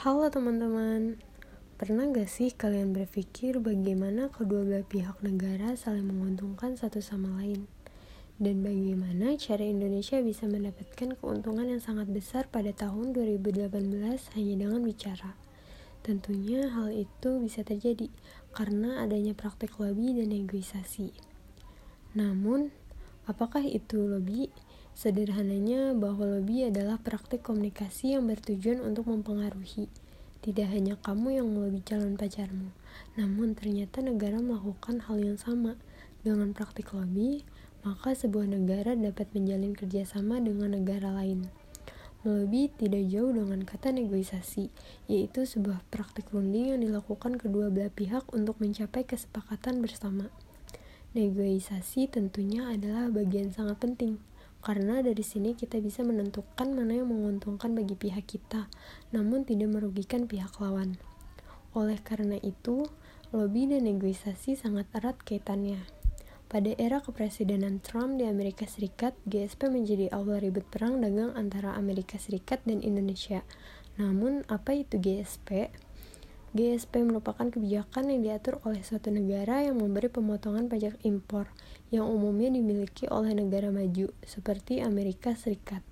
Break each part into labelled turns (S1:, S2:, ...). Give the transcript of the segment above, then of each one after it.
S1: Halo teman-teman, pernah gak sih kalian berpikir bagaimana kedua belah pihak negara saling menguntungkan satu sama lain? Dan bagaimana cara Indonesia bisa mendapatkan keuntungan yang sangat besar pada tahun 2018 hanya dengan bicara? Tentunya hal itu bisa terjadi karena adanya praktik lobby dan negosiasi. Namun, apakah itu lobby? Sederhananya bahwa lobby adalah praktik komunikasi yang bertujuan untuk mempengaruhi. Tidak hanya kamu yang melobi calon pacarmu, namun ternyata negara melakukan hal yang sama. Dengan praktik lobby, maka sebuah negara dapat menjalin kerjasama dengan negara lain. Melobi tidak jauh dengan kata negosiasi, yaitu sebuah praktik runding yang dilakukan kedua belah pihak untuk mencapai kesepakatan bersama. Negosiasi tentunya adalah bagian sangat penting karena dari sini kita bisa menentukan mana yang menguntungkan bagi pihak kita, namun tidak merugikan pihak lawan. Oleh karena itu, lobby dan negosiasi sangat erat kaitannya. Pada era kepresidenan Trump di Amerika Serikat, GSP menjadi awal ribut perang dagang antara Amerika Serikat dan Indonesia. Namun, apa itu GSP? GSP merupakan kebijakan yang diatur oleh suatu negara yang memberi pemotongan pajak impor yang umumnya dimiliki oleh negara maju seperti Amerika Serikat.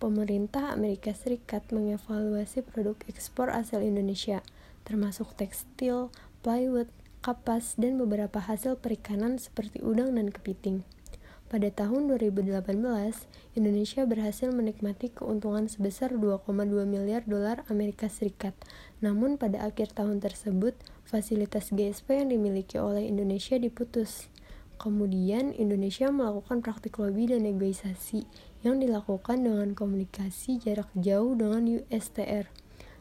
S1: Pemerintah Amerika Serikat mengevaluasi produk ekspor asal Indonesia, termasuk tekstil, plywood, kapas, dan beberapa hasil perikanan seperti udang dan kepiting. Pada tahun 2018, Indonesia berhasil menikmati keuntungan sebesar 2,2 miliar dolar Amerika Serikat. Namun pada akhir tahun tersebut, fasilitas GSP yang dimiliki oleh Indonesia diputus. Kemudian Indonesia melakukan praktik lobby dan negosiasi yang dilakukan dengan komunikasi jarak jauh dengan USTR.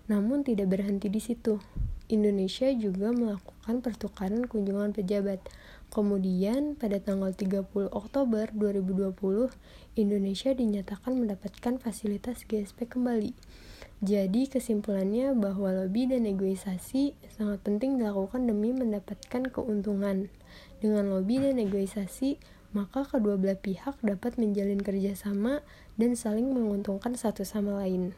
S1: Namun tidak berhenti di situ. Indonesia juga melakukan pertukaran kunjungan pejabat. Kemudian pada tanggal 30 Oktober 2020, Indonesia dinyatakan mendapatkan fasilitas GSP kembali. Jadi kesimpulannya bahwa lobby dan negosiasi sangat penting dilakukan demi mendapatkan keuntungan. Dengan lobby dan negosiasi, maka kedua belah pihak dapat menjalin kerjasama dan saling menguntungkan satu sama lain.